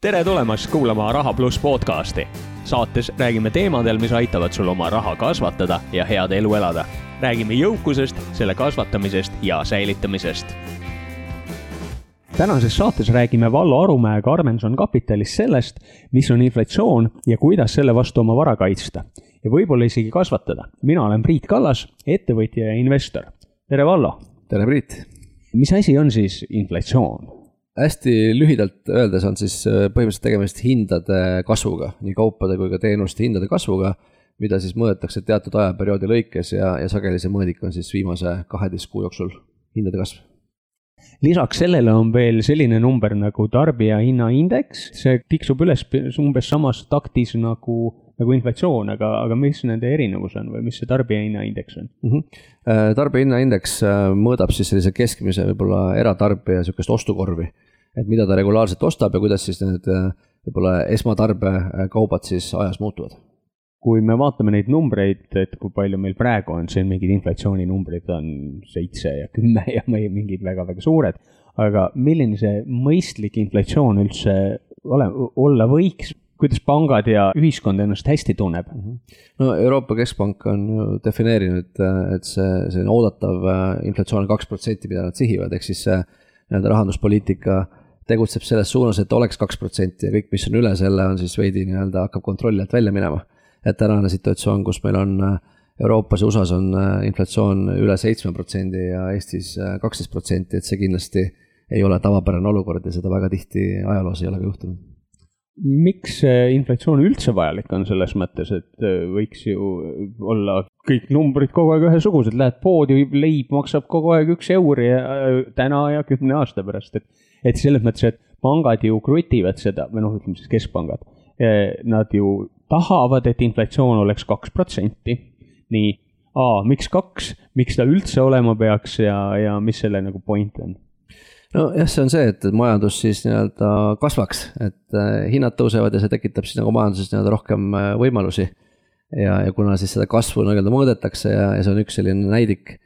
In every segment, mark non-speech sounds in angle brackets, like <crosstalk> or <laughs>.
tere tulemast kuulama Raha pluss podcasti. saates räägime teemadel, mis aitavad sul oma raha kasvatada ja head elu elada. räägime jõukusest, selle kasvatamisest ja säilitamisest. tänases saates räägime Vallo Arumäega Armenson Kapitalist sellest, mis on inflatsioon ja kuidas selle vastu oma vara kaitsta ja võib-olla isegi kasvatada. mina olen Priit Kallas, ettevõtja ja investor. tere, Vallo! tere, Priit! mis asi on siis inflatsioon? Hästi lühidalt öeldes on siis äh, põhimõtteliselt tegemist hindade kasvuga, nii kaupade kui ka teenuste hindade kasvuga, mida siis mõõdetakse teatud ajaperioodi lõikes ja, ja sageli see mõõdik on siis viimase kaheteist kuu jooksul hindade kasv lisaks sellele on veel selline number nagu tarbijahinnaindeks, see tiksub üles umbes samas taktis nagu, nagu inflatsioon, aga, aga mis nende erinevus on või mis see tarbijahinnaindeks on mm? -hmm. tarbijahinnaindeks äh, mõõdab siis sellise keskmise võib-olla eratarbija sihukest ostukorvi et mida ta regulaarselt ostab ja kuidas siis need äh, võib-olla esmatarbekaubad siis ajas muutuvad. kui me vaatame neid numbreid, et kui palju meil praegu on, siin mingid inflatsiooninumbrid on seitse ja kümme ja mingid väga-väga suured, aga milline see mõistlik inflatsioon üldse ole, olla võiks, kuidas pangad ja ühiskond ennast hästi tunneb? Mhm. no Euroopa Keskpank on ju defineerinud, et see, selline oodatav äh, inflatsioon on kaks protsenti, mida nad sihivad, ehk siis see nii-öelda rahanduspoliitika tegutseb selles suunas, et oleks kaks protsenti ja kõik, mis on üle selle, on siis veidi nii-öelda hakkab kontrolli alt välja minema. et tänane situatsioon, kus meil on äh, Euroopas ja USA-s on äh, inflatsioon üle seitsme protsendi ja Eestis äh, kaksteist protsenti, et see kindlasti ei ole tavapärane olukord ja seda väga tihti ajaloos ei ole ka juhtunud. miks inflatsioon üldse vajalik on selles mõttes, et võiks ju olla kõik numbrid kogu aeg ühesugused, lähed poodi, leib maksab kogu aeg üks euri ja täna ja kümne aasta pärast, et et selles mõttes, et pangad ju krutivad seda või noh, ütleme siis keskpangad. Nad ju tahavad, et inflatsioon oleks kaks protsenti. nii, A, miks kaks, miks ta üldse olema peaks ja, ja mis selle nagu point on? nojah, see on see, et majandus siis nii-öelda kasvaks, et äh, hinnad tõusevad ja see tekitab siis nagu majanduses nii-öelda rohkem äh, võimalusi. ja, ja kuna siis seda kasvu nii-öelda mõõdetakse ja, ja see on üks selline näidik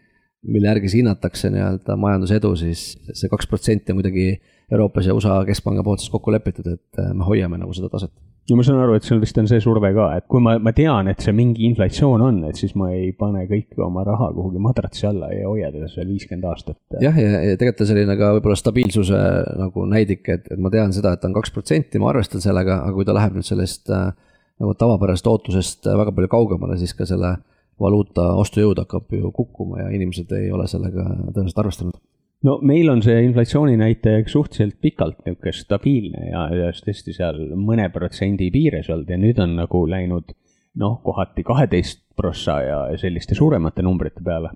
mille järgi hinnatakse nii-öelda majandusedu, siis see kaks protsenti on kuidagi Euroopas ja USA keskpanga poolt siis kokku lepitud, et äh, me hoiame nagu seda taset. ja ma saan aru, et seal vist on see surve ka, et kui ma, ma tean, et see mingi inflatsioon on, et siis ma ei pane kõike oma raha kuhugi madratsi alla ja hoia teda seal viiskümmend aastat. jah, ja, ja tegelikult on selline ka võib-olla stabiilsuse nagu näidik, et, et ma tean seda, et on kaks protsenti, ma arvestan sellega, aga kui ta läheb nüüd sellest äh, nagu tavapärasest ootusest väga palju kaugemale, siis ka selle valuuta ostujõud hakkab ju kukkuma ja inimesed ei ole sellega tõenäoliselt arvestanud. no meil on see inflatsiooninäitaja suhteliselt pikalt niisugune stabiilne ja, ja tõesti seal mõne protsendi piires olnud ja nüüd on nagu läinud noh, kohati kaheteist prossa ja selliste suuremate numbrite peale.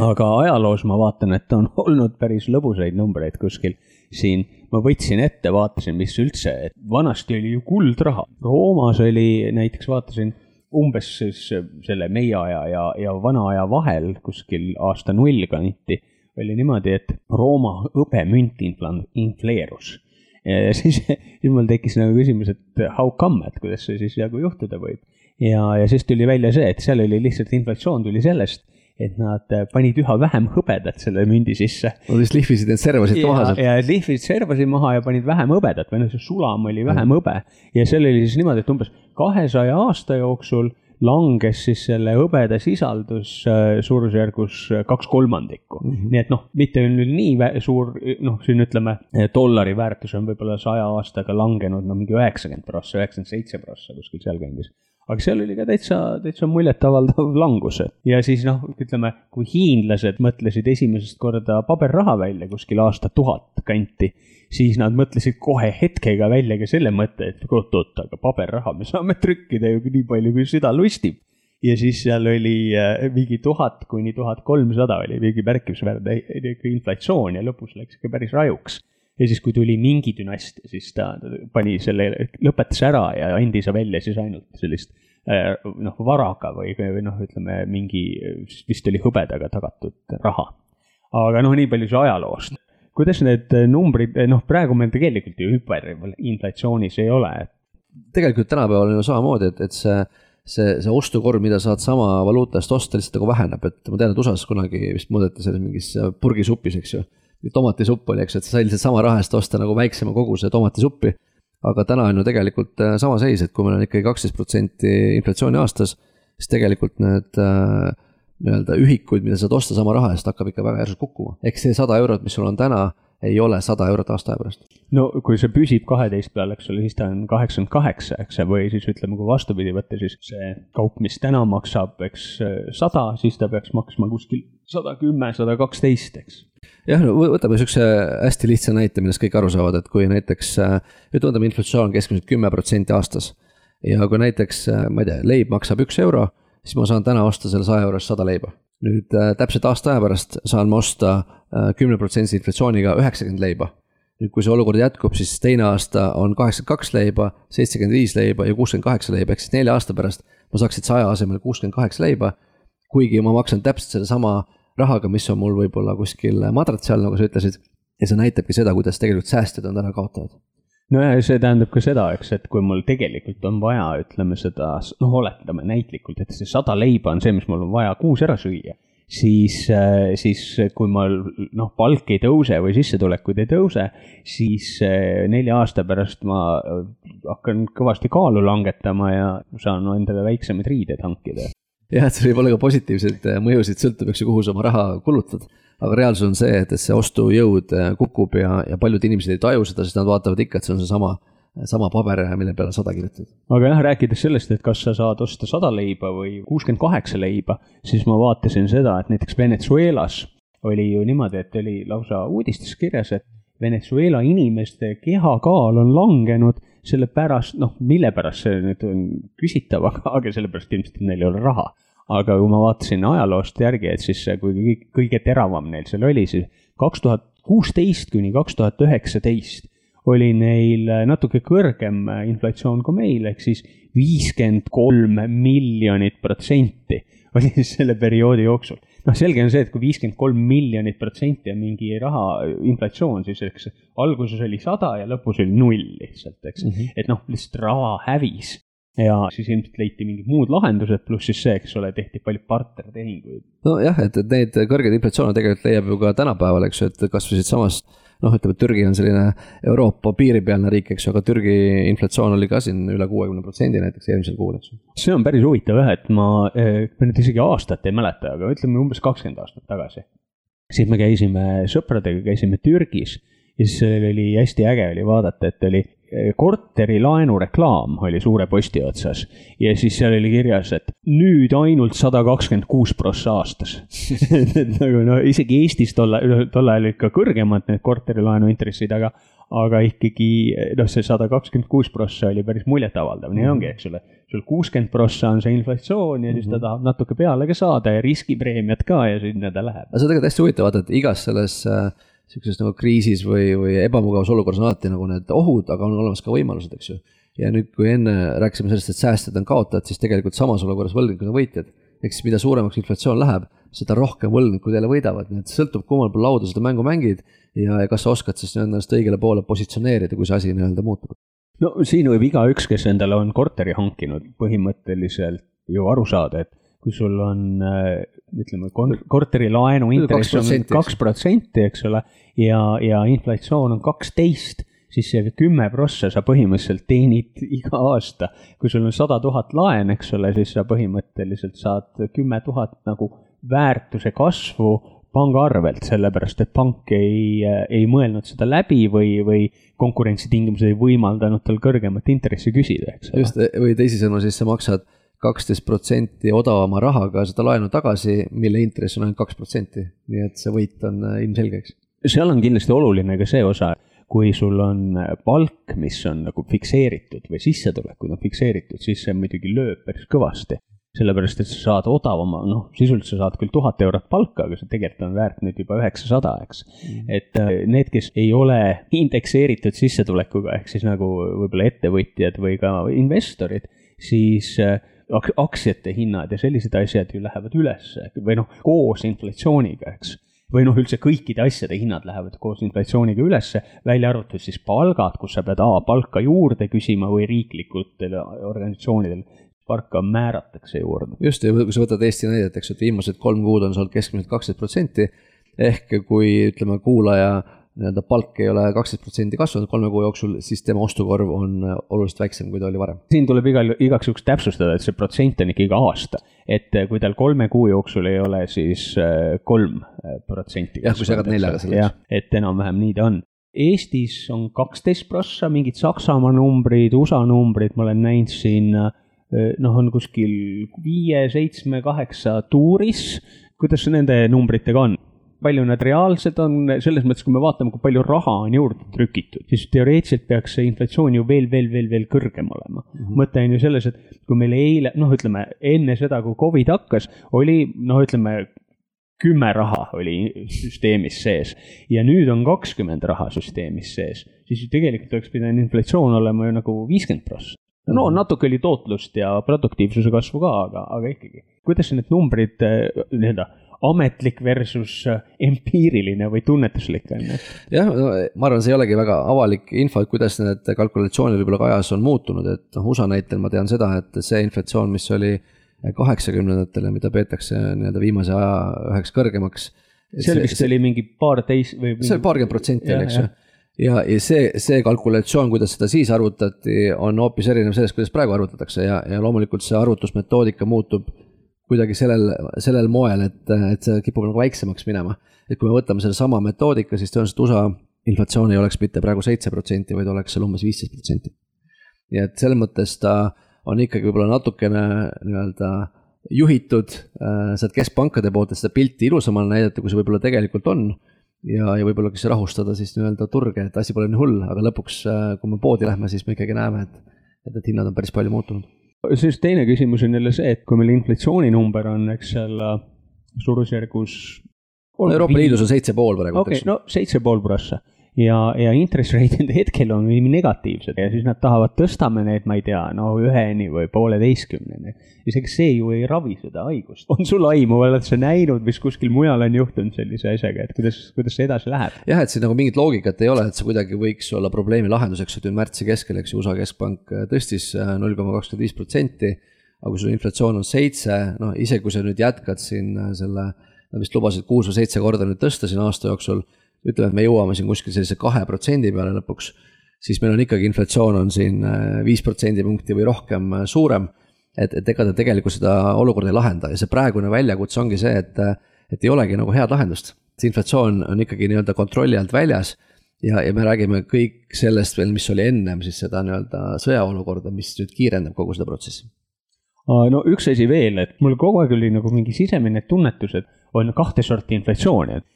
aga ajaloos ma vaatan, et on <laughs> olnud päris lõbusaid numbreid kuskil siin, ma võtsin ette, vaatasin, mis üldse, et vanasti oli ju kuldraha, Roomas oli näiteks vaatasin umbes siis selle meie aja ja, ja vana aja vahel kuskil aasta null kanti oli niimoodi, et Rooma hõbemünt infleerus. ja <laughs> siis, siis mul tekkis nagu küsimus, et how come, et kuidas see siis nagu juhtuda võib. ja, ja siis tuli välja see, et seal oli lihtsalt inflatsioon tuli sellest, et nad äh, panid üha vähem hõbedat selle mündi sisse. Nad vist lihvisid need servasid maha sealt. ja lihvisid servasid maha ja panid vähem hõbedat või noh, see sulam oli vähem mm. hõbe. ja seal oli siis niimoodi, et umbes kahesaja aasta jooksul langes siis selle hõbeda sisaldus äh, suurusjärgus äh, kaks kolmandikku mm. -hmm. nii et noh, mitte nüüd nii suur, noh, siin ütleme, dollari väärtus on võib-olla saja aastaga langenud no mingi üheksakümmend prossa, üheksakümmend seitse prossa kuskil sealkandis aga seal oli ka täitsa, täitsa muljetavaldav <laughs> langus. ja siis noh, ütleme, kui hiinlased mõtlesid esimesest korda paberraha välja kuskil aasta tuhat kanti, siis nad mõtlesid kohe hetkega välja ka selle mõtte, et oot-oot, aga paberraha me saame trükkida ju nii palju, kui süda lustib. ja siis seal oli äh, mingi tuhat kuni tuhat kolmsada oli mingi märkimisväärne inflatsioon ja lõpus läks ikka päris rajuks ja siis, kui tuli mingi dünastia, siis ta pani selle, lõpetas ära ja andis välja siis ainult sellist äh, noh, varaga või, või noh, ütleme mingi, vist oli hõbedaga tagatud raha. aga noh, nii palju siis ajaloost. kuidas need numbrid, noh, praegu meil tegelikult ju hüperinflatsioonis ei ole. tegelikult tänapäeval on ju samamoodi, et, et see see, see ostukorv, mida saad sama valuuta eest osta, lihtsalt nagu väheneb, et ma tean, et USA-s kunagi vist mõõdeti selles mingis purgisupis, eks ju tomatisupp oli, eks et sa said lihtsalt sama raha eest osta nagu väiksema koguse tomatisuppi. aga täna on ju tegelikult äh, sama seis, et kui meil on ikkagi kaksteist protsenti inflatsiooni aastas, siis tegelikult need äh, nii-öelda ühikuid, mida saad osta sama raha eest, hakkab ikka väga järsult kukkuma. ehk see sada eurot, mis sul on täna, ei ole sada eurot aasta aja pärast. no kui see püsib kaheteist peal, eks ole, siis ta on kaheksakümmend kaheksa, eks, või siis ütleme, kui vastupidi võtta, siis see kaup, mis täna maksab, eks, sada, siis ta peaks maksma kuskil sada kümme, sada kaksteist, eks jah, võtame niisuguse hästi lihtsa näite, millest kõik aru saavad, et kui näiteks nüüd võtame inflatsioon keskmiselt kümme protsenti aastas. ja kui näiteks, ma ei tea, leib maksab üks euro, siis ma saan täna osta selle saja euro eest sada leiba. nüüd äh, täpselt aasta aja pärast saan ma osta kümneprotsendise inflatsiooniga üheksakümmend leiba. nüüd, kui see olukord jätkub, siis teine aasta on kaheksakümmend kaks leiba, seitsekümmend viis leiba ja kuuskümmend kaheksa leiba, ehk siis nelja aasta pärast ma saaksin saja asemel kuuskümmend kaheksa leiba. kuigi ma maksan täpselt sedasama rahaga, mis on mul võib-olla kuskil madratsi all, nagu sa ütlesid. ja see näitabki seda, kuidas tegelikult säästjad on täna kaotajad no ja see tähendab ka seda, eks, et kui mul tegelikult on vaja, ütleme seda, noh, oletame näitlikult, et see sada leiba on see, mis mul on vaja kuus ära süüa, siis, siis kui mul noh, palk ei tõuse või sissetulekud ei tõuse, siis nelja aasta pärast ma hakkan kõvasti kaalu langetama ja saan endale väiksemaid riideid hankida jah, et sul võib olla ka positiivseid äh, mõjusid, sõltub, eks ju, kuhu sa oma raha kulutad. aga reaalsus on see, et, et see ostujõud äh, kukub ja, ja paljud inimesed ei taju seda, sest nad vaatavad ikka, et see on seesama sama paber, mille peale sada kirjutatud. aga jah, rääkides sellest, et kas sa saad osta sada leiba või kuuskümmend kaheksa leiba, siis ma vaatasin seda, et näiteks Venezuelas oli ju niimoodi, et oli lausa uudistes kirjas, et Venezuela inimeste kehakaal on langenud sellepärast, noh, mille pärast see nüüd on küsitav, <laughs> aga, aga sellepärast ilmselt, neil ei ole raha. aga kui ma vaatasin ajaloost järgi, et siis kuigi kõige teravam neil seal oli, siis kaks tuhat kuusteist kuni kaks tuhat üheksateist oli neil natuke kõrgem inflatsioon kui meil, ehk siis viiskümmend kolm miljonit protsenti oli <laughs> selle perioodi jooksul noh, selge on see, et kui viiskümmend kolm miljonit protsenti on mingi raha inflatsioon, siis eks alguses oli sada ja lõpus oli null lihtsalt, eks mm. -hmm. et noh, lihtsalt raha hävis ja siis ilmselt leiti mingid muud lahendused, pluss siis see, eks ole, tehti palju partnertehinguid. nojah, et, et neid kõrgeid inflatsioone tegelikult leiab ju ka tänapäeval, eks ju, et kasvõi siitsamast noh, ütleme, Türgi on selline Euroopa piiripealne riik, eks ju, aga Türgi inflatsioon oli ka siin üle kuuekümne protsendi näiteks eelmisel kuul, eks ju. see on päris huvitav jah, et ma, eh, ma nüüd isegi aastat ei mäleta, aga ütleme umbes kakskümmend aastat tagasi. siis me käisime sõpradega, käisime Türgis ja siis oli hästi äge oli vaadata, et oli korterilaenu reklaam oli suure posti otsas ja siis seal oli kirjas, et nüüd ainult sada kakskümmend kuus prossa aastas <laughs> et nagu no isegi Eestis tolle, tol ajal olid ka kõrgemad need korterilaenu intressid, aga, aga ikkagi noh, see sada kakskümmend kuus prossa oli päris muljetavaldav, nii ongi, eks ole. sul kuuskümmend prossa on see inflatsioon ja siis ta mhm. tahab natuke peale ka saada ja riskipreemiat ka ja sinna ta läheb. aga see on tegelikult hästi huvitav vaata, et igas selles äh sihukeses nagu kriisis või, või ebamugavas olukorras on alati nagu need ohud, aga on olemas ka võimalused, eks ju. ja nüüd, kui enne rääkisime sellest, et säästjad on kaotajad, siis tegelikult samas olukorras võlgnikud on võitjad. ehk siis mida suuremaks inflatsioon läheb, seda rohkem võlgnikud jälle võidavad, nii et sõltub, kummal pool lauda seda mängu mängid ja, ja kas sa oskad siis ennast õigele poole positsioneerida, kui see asi nii-öelda muutub. no siin võib igaüks, kes endale on korteri hankinud, põhimõtteliselt ju aru saada, et kui sul on äh, ütleme, korterilaenu intress on kaks protsenti, eks ole, ja, ja inflatsioon on kaksteist, siis see kümme prossa sa põhimõtteliselt teenid <laughs> iga aasta. kui sul on sada tuhat laen, eks ole, siis sa põhimõtteliselt saad kümme tuhat nagu väärtuse kasvu pangaarvelt, sellepärast et pank ei, ei mõelnud seda läbi või, või konkurentsitingimused ei võimaldanud tal kõrgemat intressi küsida, eks ole. just, või teisisõnu, siis sa maksad kaksteist protsenti odavama rahaga seda laenu tagasi, mille intress on ainult kaks protsenti, nii et see võit on äh, ilmselge, eks. seal on kindlasti oluline ka see osa, kui sul on äh, palk, mis on nagu fikseeritud või sissetulekud on fikseeritud, siis see muidugi lööb päris kõvasti. sellepärast, et sa saad odavama, noh, sisuliselt sa saad küll tuhat eurot palka, aga see tegelikult on väärt nüüd juba üheksasada, eks mm.. et äh, need, kes ei ole indekseeritud sissetulekuga, ehk siis nagu võib-olla ettevõtjad või ka investorid, siis aktsiate hinnad ja sellised asjad ju lähevad üles või noh, koos inflatsiooniga, eks. või noh, üldse kõikide asjade hinnad lähevad koos inflatsiooniga ülesse, välja arvatud siis palgad, kus sa pead A palka juurde küsima või riiklikutel organisatsioonidel palka määratakse juurde. just, ja kui sa võtad Eesti näidet, eks, et viimased kolm kuud on see olnud keskmiselt kaksteist protsenti ehk kui ütleme, kuulaja nii-öelda palk ei ole kaksteist protsenti kasvanud kolme kuu jooksul, siis tema ostukorv on oluliselt väiksem, kui ta oli varem. siin tuleb igal, igaks juhuks täpsustada, et see protsent on ikkagi aasta. et kui tal kolme kuu jooksul ei ole, siis kolm protsenti. jah, kui sa jagad neljaga selle. jah, et enam-vähem nii ta on Eestis on kaksteist prossa, mingid Saksamaa numbrid, USA numbrid, ma olen näinud siin noh, on kuskil viie, seitsme, kaheksa tuuris. kuidas nende numbritega on? Palju nad reaalsed on, selles mõttes, kui me vaatame, kui palju raha on juurde trükitud, siis teoreetiliselt peaks see inflatsioon ju veel, veel, veel, veel kõrgem olema mm. -hmm. mõte on ju selles, et kui meil eile, noh, ütleme enne seda, kui Covid hakkas, oli noh, ütleme kümme raha oli süsteemis sees ja nüüd on kakskümmend raha süsteemis sees, siis ju tegelikult oleks pidanud inflatsioon olema ju nagu viiskümmend prossa. no mhm. natuke oli tootlust ja produktiivsuse kasvu ka, aga, aga ikkagi. kuidas need numbrid eh, nii-öelda ametlik versus eh, empiiriline või tunnetuslik on ju? jah, ma arvan, see ei olegi väga avalik info, et kuidas need kalkulatsioonid võib-olla ka ajas on muutunud, et noh, USA näitel ma tean seda, et see inflatsioon, mis oli kaheksakümnendatele, mida peetakse nii-öelda viimase aja üheks kõrgemaks. seal vist oli mingi paarteist või mingi...? see oli paarkümmend protsenti oli, eks ju. ja, ja see, see kalkulatsioon, kuidas seda siis arvutati, on hoopis erinev sellest, kuidas praegu arvutatakse ja, ja loomulikult see arvutusmetoodika muutub kuidagi sellel, sellel moel, et, et see kipub nagu väiksemaks minema. et kui me võtame sellesama metoodika, siis tõenäoliselt USA inflatsioon ei oleks mitte praegu seitse protsenti, vaid oleks seal umbes viisteist protsenti. nii et selles mõttes ta on ikkagi võib-olla natukene nii-öelda juhitud äh, sealt keskpankade poolt, et seda pilti ilusamana näidata, kui see võib-olla tegelikult on. ja, ja võib-olla siis rahustada siis nii-öelda turge, et asi pole nii hull, aga lõpuks, äh, kui me poodi lähme, siis me ikkagi näeme, et, et need hinnad on päris palju muutunud. Siis teine küsimus on jälle see, et kui meil inflatsiooninumber on, eks seal äh, suurusjärgus. Euroopa Liidus on seitse pool praegu. okei okay,, no seitse pool prossa ja, ja interest rate'id hetkel on negatiivsed ja siis nad tahavad, tõstame need, ma ei tea, no üheni või pooleteistkümneni. isegi see ju ei ravi seda haigust. on sul aimu, oled sa näinud, mis kuskil mujal on juhtunud sellise asjaga, et kuidas, kuidas see edasi läheb? jah, et siin nagu mingit loogikat ei ole, et see kuidagi võiks olla probleemi lahenduseks, et ju märtsi keskel, eks ju, USA keskpank äh, tõstis äh, null koma kakskümmend viis protsenti. aga kui sul inflatsioon on seitse, noh isegi kui sa nüüd jätkad siin äh, selle, nad vist lubasid kuus või seitse korda nüüd tõsta siin aasta jooksul ütleme, et me jõuame siin kuskil sellise kahe protsendi peale lõpuks, siis meil on ikkagi inflatsioon on siin äh, viis protsendipunkti või rohkem äh, suurem. et, et ega ta tegelikult seda olukorda ei lahenda ja see praegune väljakutse ongi see, et, äh, et ei olegi nagu head lahendust. see inflatsioon on ikkagi nii-öelda kontrolli alt väljas ja, ja me räägime kõik sellest veel, mis oli ennem siis seda nii-öelda sõjaolukorda, mis nüüd kiirendab kogu seda protsessi no üks asi veel, et mul kogu aeg oli nagu mingi sisemine tunnetus, et on kahte sorti inflatsiooni, et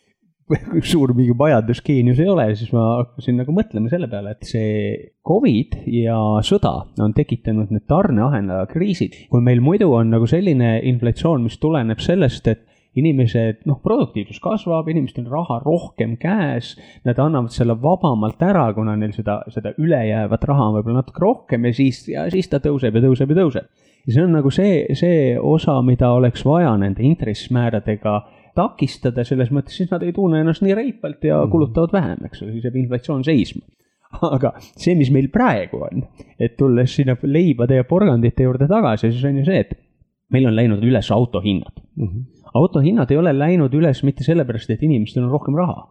<laughs> suur mingi majandusgeenius ei ole, siis ma hakkasin nagu mõtlema selle peale, et see Covid ja sõda on tekitanud need tarneahela kriisid. kui meil muidu on nagu selline inflatsioon, mis tuleneb sellest, et inimesed, noh, produktiivsus kasvab, inimestel on raha rohkem käes, nad annavad selle vabamalt ära, kuna neil seda, seda ülejäävat raha on võib-olla natuke rohkem ja siis, ja siis ta tõuseb ja tõuseb ja tõuseb. ja see on nagu see, see osa, mida oleks vaja nende intressimääradega takistada, selles mõttes siis nad ei tunne ennast nii reipalt ja mhm. kulutavad vähem, eks ole, siis jääb inflatsioon seisma. aga see, mis meil praegu on, et tulles sinna leibade ja porgandite juurde tagasi, siis on ju see, et meil on läinud üles autohinnad mm. -hmm. autohinnad ei ole läinud üles mitte sellepärast, et inimestel on rohkem raha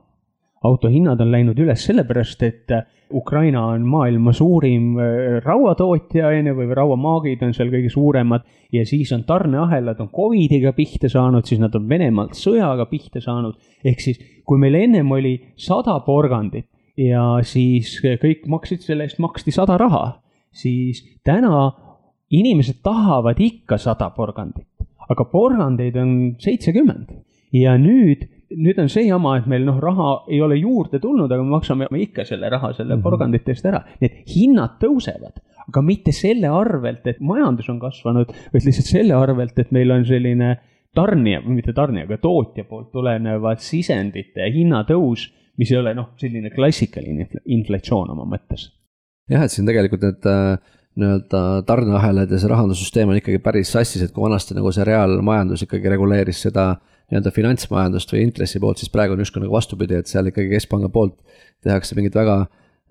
autohinnad on läinud üles sellepärast, et äh, Ukraina on maailma suurim äh, rauatootja, on ju, või rauamaagid on seal kõige suuremad ja siis on tarneahelad on Covidiga pihta saanud, siis nad on Venemaalt sõjaga pihta saanud. ehk siis, kui meil ennem oli sada porgandit ja siis kõik maksid selle eest, maksti sada raha, siis täna inimesed tahavad ikka sada porgandit, aga porgandeid on seitsekümmend ja nüüd nüüd on see jama, et meil noh, raha ei ole juurde tulnud, aga me maksame ikka selle raha selle mm -hmm. porgandite eest ära. nii et hinnad tõusevad, aga mitte selle arvelt, et majandus on kasvanud, vaid lihtsalt selle arvelt, et meil on selline tarnija, mitte tarnija, aga tootja poolt tulenevad sisendite hinnatõus, mis ei ole noh, selline klassikaline inflatsioon oma mõttes. jah, et siin tegelikult need äh, nii-öelda tarneahelad ja see rahandussüsteem on ikkagi päris sassis, et kui vanasti nagu see reaalmajandus ikkagi reguleeris seda äh, nii-öelda finantsmajandust või intressi poolt, siis praegu on justkui nagu vastupidi, et seal ikkagi keskpanga poolt tehakse mingeid väga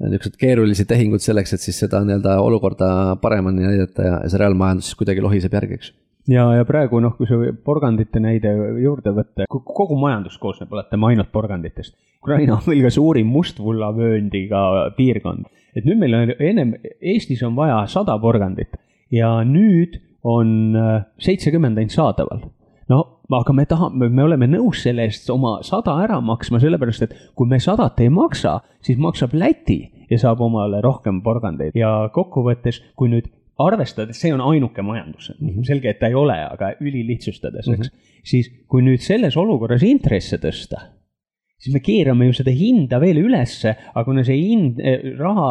niisuguseid keerulisi tehinguid selleks, et siis seda nii-öelda olukorda paremini näidata ja, ja see reaalmajandus siis kuidagi lohiseb järgi, eks. Ja, ja praegu noh, kui see porgandite näide juurde võtta, kogu majandus koosneb, oletame, ainult porganditest. Ukraina on meil ka suurim mustvullavööndiga piirkond, et nüüd meil on ennem, Eestis on vaja sada porgandit ja nüüd on äh, seitsekümmend ainult saadaval no aga me tahame, me oleme nõus selle eest oma sada ära maksma, sellepärast et kui me sadat ei maksa, siis maksab Läti ja saab omale rohkem porgandeid ja kokkuvõttes, kui nüüd arvestades, see on ainuke majandus mm, -hmm. selge, et ta ei ole, aga ülilihtsustades, eks mm, -hmm. siis kui nüüd selles olukorras intresse tõsta siis me keerame ju seda hinda veel ülesse, aga kuna see hind, eh, raha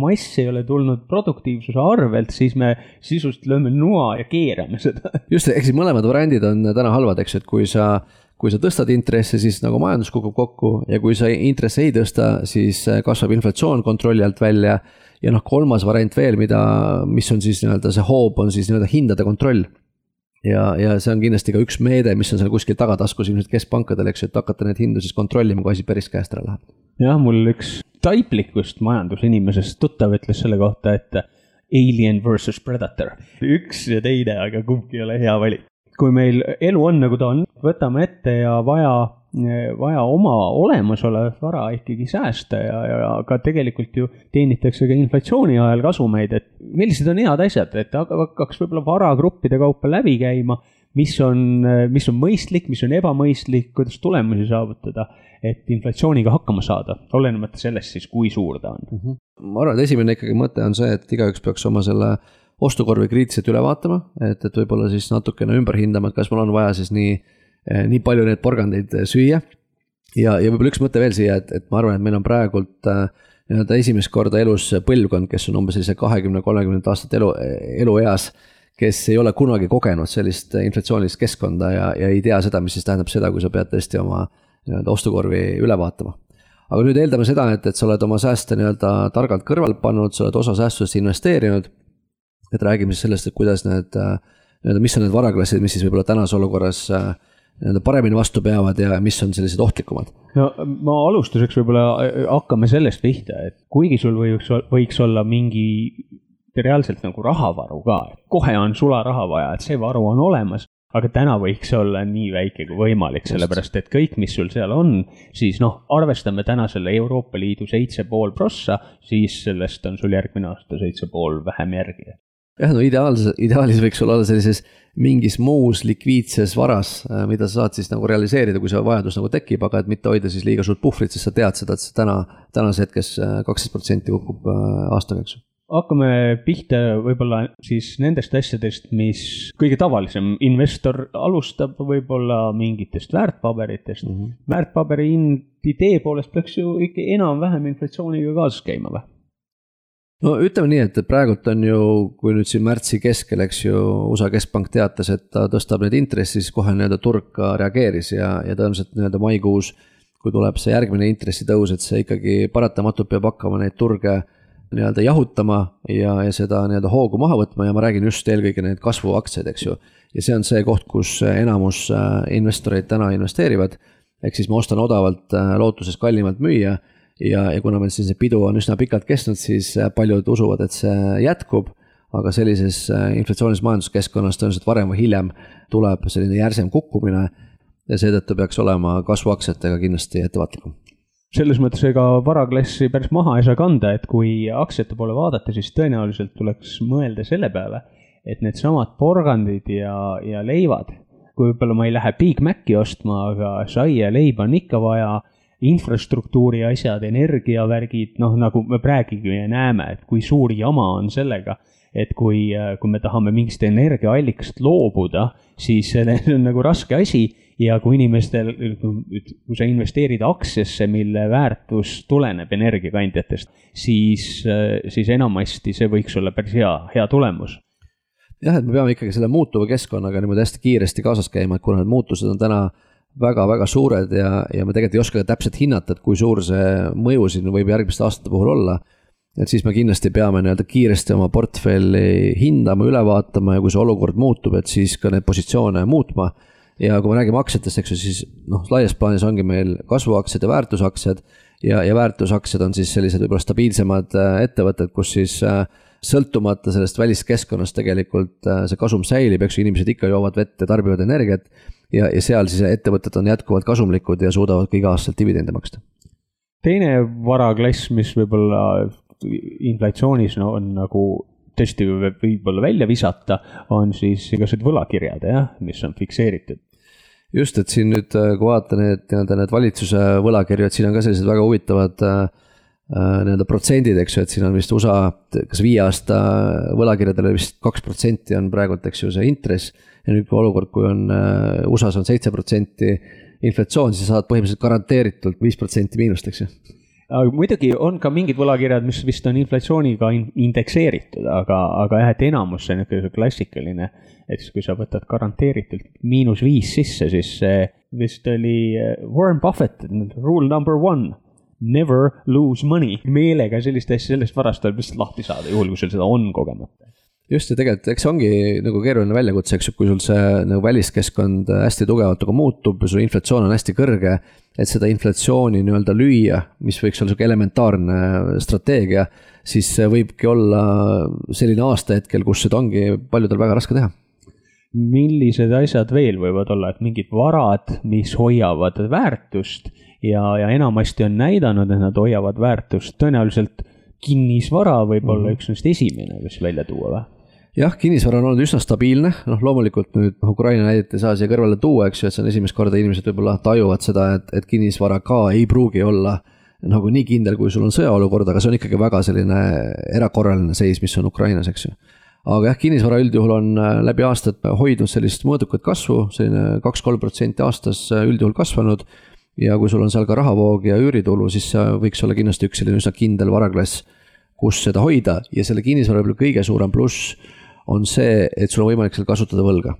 mass ei ole tulnud produktiivsuse arvelt, siis me sisust lööme noa ja keerame seda. just, ehk siis mõlemad variandid on täna halvad, eks ju, et kui sa, kui sa tõstad intresse, siis nagu majandus kukub kokku ja kui sa intresse ei tõsta, siis kasvab inflatsioon kontrolli alt välja. ja noh, kolmas variant veel, mida, mis on siis nii-öelda see hoob, on siis nii-öelda hindade kontroll ja, ja see on kindlasti ka üks meede, mis on seal kuskil tagataskus ilmselt keskpankadel, eks ju, et hakata neid hindu siis kontrollima, kui asi päris käest ära läheb. jah, mul üks taiplikust majandusinimesest tuttav ütles selle kohta, et alien versus predator, üks ja teine, aga kumbki ei ole hea valik. kui meil elu on, nagu ta on, võtame ette ja vaja vaja oma olemasolevat vara ikkagi säästa ja, ja ka tegelikult ju teenitakse ka inflatsiooni ajal kasumeid, et millised on head asjad, et hakkaks võib-olla varagruppide kaupa läbi käima, mis on, mis on mõistlik, mis on ebamõistlik, kuidas tulemusi saavutada, et inflatsiooniga hakkama saada, olenemata sellest siis, kui suur ta on mm. -hmm. ma arvan, et esimene ikkagi mõte on see, et igaüks peaks oma selle ostukorvi kriitiliselt üle vaatama, et, et võib-olla siis natukene ümber hindama, et kas mul on vaja siis nii nii palju neid porgandeid eh, süüa. ja, ja võib-olla üks mõte veel siia, et, et ma arvan, et meil on praegult äh, nii-öelda esimest korda elus põlvkond, kes on umbes sellise kahekümne, kolmekümnendat aastat elu, elueas kes ei ole kunagi kogenud sellist inflatsioonilist keskkonda ja, ja ei tea seda, mis siis tähendab seda, kui sa pead tõesti oma nii-öelda ostukorvi üle vaatama. aga nüüd eeldame seda, et, et sa oled oma sääste nii-öelda targalt kõrvale pannud, sa oled osa säästudest investeerinud. et räägime siis sellest, et kuidas need nii-öelda, mis on need varaklassid, mis siis võib-olla tänases olukorras äh, nii-öelda paremini vastu peavad ja mis on sellised ohtlikumad? no ma alustuseks võib-olla äh, hakkame sellest pihta, et kuigi sul võiks, võiks olla mingi reaalselt nagu rahavaru ka, et kohe on sularaha vaja, et see varu on olemas, aga täna võiks see olla nii väike kui võimalik, sellepärast et kõik, mis sul seal on, siis noh, arvestame täna selle Euroopa Liidu seitse pool prossa, siis sellest on sul järgmine aasta seitse pool vähem järgi jah, no ideaalses, ideaalis võiks sul olla sellises mingis muus likviidses varas, äh, mida sa saad siis nagu realiseerida, kui see vajadus nagu tekib, aga et mitte hoida siis liiga suurt puhvrit, sest sa tead seda, et see täna, tänases hetkes äh, kaksteist protsenti kukub äh, aastaga, eks hakkame pihta võib-olla siis nendest asjadest, mis kõige tavalisem investor alustab võib-olla mingitest väärtpaberitest mm. -hmm. väärtpaberi hind idee poolest peaks ju ikka enam-vähem inflatsiooniga kaasas käima või? No ütleme nii, et praegult on ju, kui nüüd siin märtsi keskel, eks ju, USA keskpank teatas, et ta tõstab neid intressi, siis kohe nii-öelda turg ka reageeris ja, ja tõenäoliselt nii-öelda maikuus, kui tuleb see järgmine intressitõus, et see ikkagi paratamatult peab hakkama neid turge nii-öelda jahutama ja, ja seda nii-öelda hoogu maha võtma ja ma räägin just eelkõige neid kasvuaktsiaid, eks ju. ja see on see koht, kus enamus äh, investoreid täna investeerivad. ehk siis ma ostan odavalt äh, lootuses kallimalt müüa ja, ja kuna meil siin see pidu on üsna pikalt kestnud, siis äh, paljud usuvad, et see jätkub. aga sellises äh, inflatsioonilises majanduskeskkonnas tõenäoliselt varem või hiljem tuleb selline järsem kukkumine. ja seetõttu peaks olema kasvuaktsiatega kindlasti ettevaatlikum selles mõttes ega varaklassi päris maha ei saa kanda, et kui aktsiate poole vaadata, siis tõenäoliselt tuleks mõelda selle peale, et needsamad porgandid ja, ja leivad, kui võib-olla ma ei lähe Big Maci ostma, aga saia leiba on ikka vaja infrastruktuuri asjad, energiavärgid, noh, nagu me praegugi näeme, et kui suur jama on sellega, et kui, kui me tahame mingist energiaallikast loobuda, siis see <laughs> on nagu raske asi ja kui inimestel, kui sa investeerid aktsiasse, mille väärtus tuleneb energiakandjatest, siis, siis enamasti see võiks olla päris hea, hea tulemus. Jah, et me peame ikkagi selle muutuva keskkonnaga niimoodi hästi kiiresti kaasas käima, et kuna need muutused on täna väga-väga suured ja, ja me tegelikult ei oska täpselt hinnata, et kui suur see mõju siin võib järgmiste aastate puhul olla. et siis me kindlasti peame nii-öelda kiiresti oma portfelli hindama, üle vaatama ja kui see olukord muutub, et siis ka neid positsioone muutma. ja kui me räägime aktsiatest, eks ju, siis noh, laias plaanis ongi meil kasvuaktsiad ja väärtusaktsiad. ja, ja väärtusaktsiad on siis sellised võib-olla stabiilsemad äh, ettevõtted, kus siis äh, sõltumata sellest väliskeskkonnast tegelikult see kasum säilib, eks ju, inimesed ikka joovad vett ja tarbivad energiat. Ja, ja seal siis ettevõtted on jätkuvalt kasumlikud ja suudavad ka iga-aastaselt dividende maksta. teine varaklass, mis võib-olla inflatsioonis no, on nagu tõesti võib-olla välja visata, on siis igasugused võlakirjad, jah, mis on fikseeritud just, et siin nüüd, äh, kui vaatan need nii-öelda need valitsuse võlakirju, et siin on ka sellised väga huvitavad äh, äh, nii-öelda protsendid, eks ju, et siin on vist USA, kas viie aasta võlakirjadele vist kaks protsenti on praegult, eks ju, see intress. Ja nüüd, kui olukord, kui on USA-s on seitse protsenti inflatsioon, siis saad põhimõtteliselt garanteeritult viis protsenti miinust, eks ju. Aga muidugi on ka mingid võlakirjad, mis vist on inflatsiooniga indekseeritud, aga, aga jah, et enamus see niisugune klassikaline, et siis kui sa võtad garanteeritult miinus viis sisse, siis see vist oli eh, Warren Buffett, rule number one. Never lose money, meelega sellist asja, sellest varast tuleb lihtsalt lahti saada, juhul kui sul seda on kogemata just ja tegelikult, eks see ongi nagu keeruline väljakutse, eks ju, kui sul see nagu väliskeskkond hästi tugevalt nagu muutub ja sul inflatsioon on hästi kõrge. et seda inflatsiooni nii-öelda lüüa, mis võiks olla sihuke elementaarne strateegia, siis võibki olla selline aastahetkel, kus seda ongi paljudel väga raske teha millised asjad veel võivad olla, et mingid varad, mis hoiavad väärtust ja, ja enamasti on näidanud, et nad hoiavad väärtust, tõenäoliselt kinnisvara võib olla mm -hmm. üks neist esimene, kes välja tuua või? Jah, kinnisvara on olnud üsna stabiilne, noh, loomulikult nüüd noh, Ukraina näidet ei saa siia kõrvale tuua, eks ju, et see on esimest korda inimesed võib-olla tajuvad seda, et, et kinnisvara ka ei pruugi olla nagu nii kindel, kui sul on sõjaolukord, aga see on ikkagi väga selline erakorraline seis, mis on Ukrainas, eks ju. aga jah, kinnisvara üldjuhul on äh, läbi aastate hoidnud sellist mõõdukat kasvu, selline kaks-kolm protsenti aastas äh, üldjuhul kasvanud. ja kui sul on seal ka rahavoog ja üüritulu, siis see võiks olla kindlasti üks selline üsna kindel varaklass, kus seda hoida ja selle kinnisvara võib-olla kõige suurem pluss on see, et sul on võimalik seal kasutada võlga.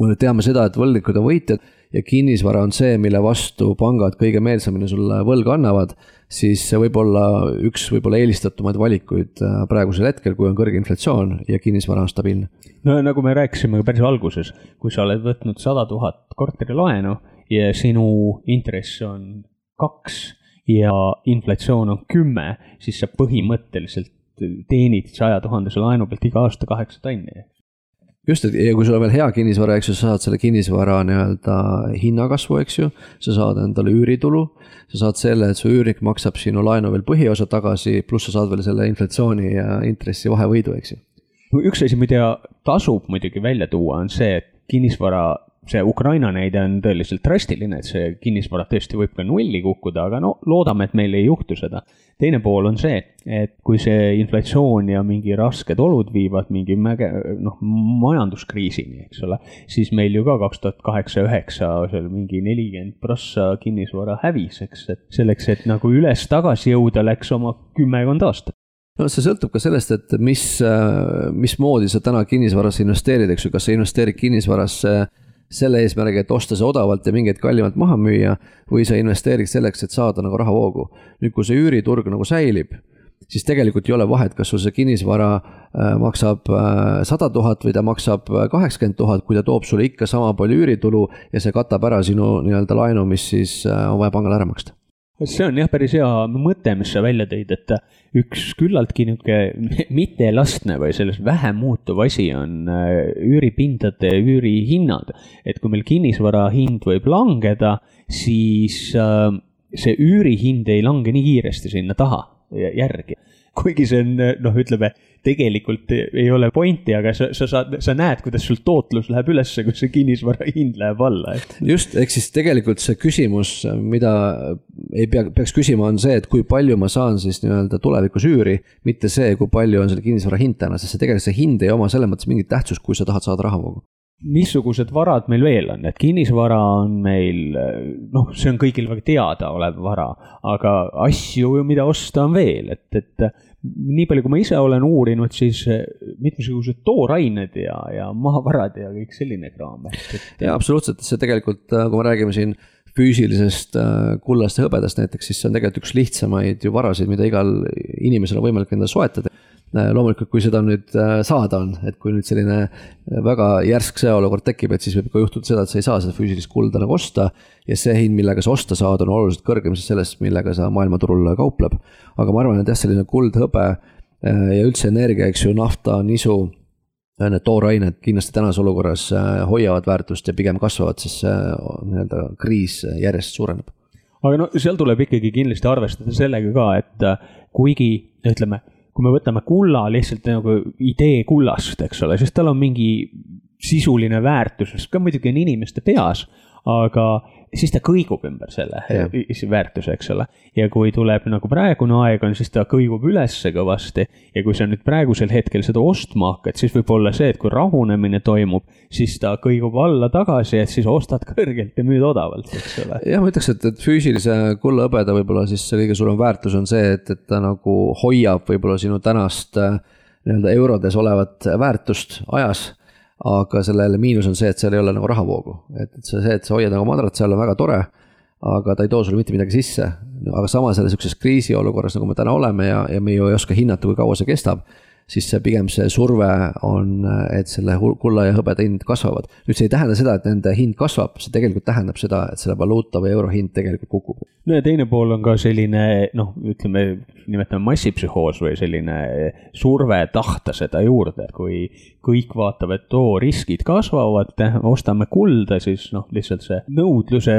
me teame seda, et võlgnikud on võitjad ja kinnisvara on see, mille vastu pangad kõige meelsamini sulle võlga annavad, siis see võib olla üks võib-olla eelistatumaid valikuid äh, praegusel hetkel, kui on kõrge inflatsioon ja kinnisvara on stabiilne. no nagu me rääkisime päris alguses, kui sa oled võtnud sada tuhat korterilaenu ja sinu intress on kaks ja inflatsioon on kümme, siis sa põhimõtteliselt teenid saja tuhandese laenu pealt iga aasta kaheksa tonni. just, et ja kui sul on veel hea kinnisvara, eks ju, sa saad selle kinnisvara nii-öelda hinnakasvu, eks ju. sa saad endale üüritulu, sa saad selle, et su üürnik maksab sinu laenu veel põhiosa tagasi, pluss sa saad veel selle inflatsiooni ja intressi vahevõidu, eks ju. üks asi, mida tasub muidugi välja tuua, on see, et kinnisvara see Ukraina näide on tõeliselt drastiline, et see kinnisvara tõesti võib ka nulli kukkuda, aga no loodame, et meil ei juhtu seda. teine pool on see, et kui see inflatsioon ja mingi rasked olud viivad mingi mäge, noh, majanduskriisini, eks ole, siis meil ju ka kaks tuhat kaheksa, üheksa seal mingi nelikümmend prossa kinnisvara hävis, eks, et selleks, et nagu üles-tagasi jõuda, läks oma kümmekond aastat no see sõltub ka sellest, et mis, mismoodi sa täna kinnisvarasse investeerid, eks ju, kas sa investeerid kinnisvarasse äh, selle eesmärgiga, et osta see odavalt ja mingeid kallimalt maha müüa. või sa investeerid selleks, et saada nagu rahavoogu. nüüd, kui see üüriturg nagu säilib, siis tegelikult ei ole vahet, kas sul see kinnisvara äh, maksab äh, sada tuhat või ta maksab äh, kaheksakümmend tuhat, kui ta toob sulle ikka sama palju üüritulu ja see katab ära sinu nii-öelda laenu, mis siis on vaja pangale ära maksta see on jah, päris hea mõte, mis sa välja tõid, et üks küllaltki niisugune mittelastne või sellest vähem muutuv asi on äh, üüripindade üürihinnad. et kui meil kinnisvara hind võib langeda, siis äh, see üürihind ei lange nii kiiresti sinna taha järgi kuigi see on noh, ütleme tegelikult ei ole pointi, aga sa, sa saad, sa näed, kuidas sul tootlus läheb ülesse, kui see kinnisvara hind läheb alla, just, ehk siis tegelikult see küsimus, mida ei pea, peaks küsima, on see, et kui palju ma saan siis nii-öelda tulevikus üüri. mitte see, kui palju on selle kinnisvara hind täna, sest see tegelikult see hind ei oma selles mõttes mingit tähtsust, kui sa tahad saada rahavoogu missugused varad meil veel on, et kinnisvara on meil, noh, see on kõigil väga teadaolev vara, aga asju, mida osta on veel, et, et nii palju, kui ma ise olen uurinud, siis mitmesugused toorained ja, ja maavarad ja kõik selline kraam. jaa, absoluutselt, see tegelikult, kui me räägime siin füüsilisest kullast ja hõbedast näiteks, siis see on tegelikult üks lihtsamaid ju varasid, mida igal inimesel on võimalik endale soetada loomulikult, kui seda nüüd äh, saada on, et kui nüüd selline äh, väga järsk sõjaolukord tekib, et siis võib ka juhtuda seda, et sa ei saa seda füüsilist kulda nagu osta. ja see hind, millega sa osta saad, on oluliselt kõrgem siis sellest, millega sa maailmaturul kaupleb. aga ma arvan, et jah, selline kuld, hõbe ja üldse energia, eks ju, nafta, nisu, need toorained kindlasti tänases olukorras hoiavad väärtust ja pigem kasvavad, sest see nii-öelda kriis järjest suureneb. aga no seal tuleb ikkagi kindlasti arvestada sellega ka, et kuigi ütleme, kui me võtame kulla lihtsalt nagu idee kullast, eks ole, siis tal on mingi sisuline väärtus, mis ka muidugi on inimeste peas, aga siis ta kõigub ümber selle yeah. väärtuse, eks ole. ja kui tuleb nagu praegune aeg on, siis ta kõigub ülesse kõvasti ja kui sa nüüd praegusel hetkel seda ostma hakkad, siis võib olla see, et kui rahunemine toimub, siis ta kõigub alla tagasi, et siis ostad kõrgelt ja müüd odavalt, eks ole. jah, ma ütleks, et, et füüsilise kulla-hõbeda võib-olla siis see kõige suurem väärtus on see, et, et ta nagu hoiab võib-olla sinu tänast äh, nii-öelda eurodes olevat väärtust ajas aga sellele miinus on see, et seal ei ole nagu rahavoogu, et, et see, et sa hoiad nagu madrat seal on väga tore, aga ta ei too sulle mitte midagi sisse. aga samas jälle sihukeses kriisiolukorras, nagu me täna oleme ja, ja me ju ei oska hinnata, kui kaua see kestab siis see pigem see surve on, et selle kulla ja hõbeda hind kasvavad. nüüd see ei tähenda seda, et nende hind kasvab, see tegelikult tähendab seda, et selle valuuta või euro hind tegelikult kukub. no ja teine pool on ka selline noh, ütleme, nimetame massipsühhoos või selline surve tahta seda juurde, kui kõik vaatavad, oo, riskid kasvavad, ostame kulda, siis noh, lihtsalt see nõudluse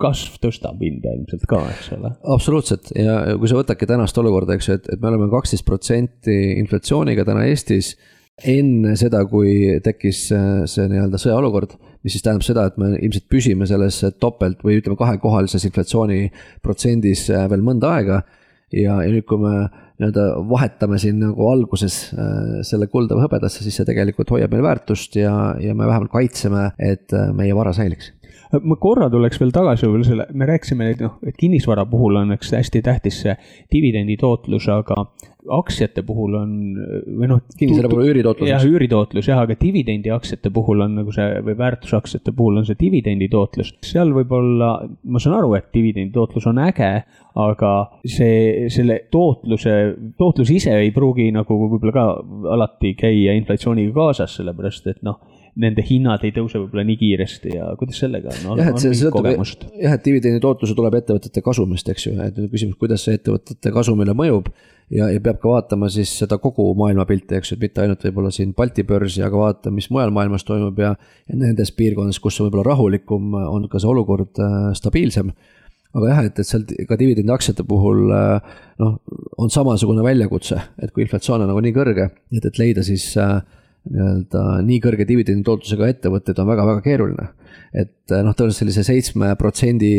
kasv tõstab hinda ilmselt ka, eks ole. absoluutselt ja kui sa võtadki tänast olukorda, eks ju, et, et me oleme kaksteist protsenti inflatsiooniga täna Eestis. enne seda, kui tekkis äh, see nii-öelda sõjaolukord, mis siis tähendab seda, et me ilmselt püsime selles topelt või ütleme, kahekohalises inflatsiooni protsendis äh, veel mõnda aega. ja, ja nüüd, kui me nii-öelda vahetame siin nagu alguses äh, selle kulda või hõbedasse, siis see tegelikult hoiab meil väärtust ja, ja me vähemalt kaitseme, et meie vara säiliks ma korra tuleks veel tagasi võib-olla selle, me rääkisime, et noh, et kinnisvara puhul on üks hästi tähtis see dividendi tootlus, aga aktsiate puhul on või noh. kinnisvara puhul üüritootlus. jah, üüritootlus jah, aga dividendi aktsiate puhul on nagu see või väärtusaktsiate puhul on see dividendi tootlus. seal võib-olla, ma saan aru, et dividendi tootlus on äge, aga see, selle tootluse, tootlus ise ei pruugi nagu võib-olla ka alati käia inflatsiooniga kaasas, sellepärast et noh nende hinnad ei tõuse võib-olla nii kiiresti ja kuidas sellega on, on, on mingit kogemust? jah, et dividendi tootluse tuleb ettevõtete kasumist, eks ju, et nüüd küsimus, kuidas see ettevõtete kasumile mõjub. ja, ja peab ka vaatama siis seda kogu maailmapilti, eks ju, et mitte ainult võib-olla siin Balti börsi, aga vaatama, mis mujal maailmas toimub ja. ja nendes piirkondades, kus on võib-olla rahulikum, on ka see olukord äh, stabiilsem aga jah, et, et seal ka dividendiaktsiate puhul äh, noh, on samasugune väljakutse, et kui inflatsioon on nagu nii kõrge, et, et leida siis äh, nii-öelda nii kõrge dividendi tootlusega ettevõtteid on väga-väga keeruline. et noh, tõenäoliselt sellise seitsme protsendi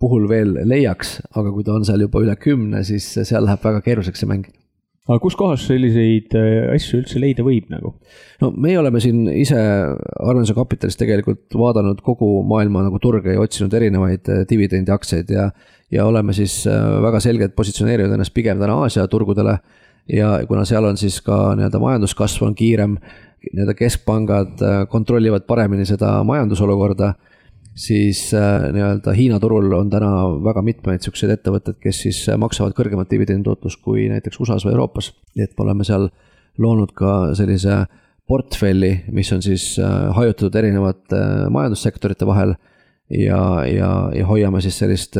puhul veel leiaks, aga kui ta on seal juba üle kümne, siis seal läheb väga keeruliseks see mäng aga kuskohast selliseid äh, asju üldse leida võib nagu? no meie oleme siin ise Arvenduse Kapitalis tegelikult vaadanud kogu maailma nagu turge ja otsinud erinevaid äh, dividendiaktsiaid ja, ja oleme siis äh, väga selgelt positsioneerinud ennast pigem täna Aasia turgudele ja kuna seal on siis ka nii-öelda majanduskasv on kiirem, nii-öelda keskpangad äh, kontrollivad paremini seda majandusolukorda, siis äh, nii-öelda Hiina turul on täna väga mitmeid siukseid ettevõtteid, kes siis äh, maksavad kõrgemat dividenditootlust kui näiteks USA-s või Euroopas. nii et me oleme seal loonud ka sellise portfelli, mis on siis hajutatud erinevate majandussektorite vahel ja, ja, ja hoiame siis sellist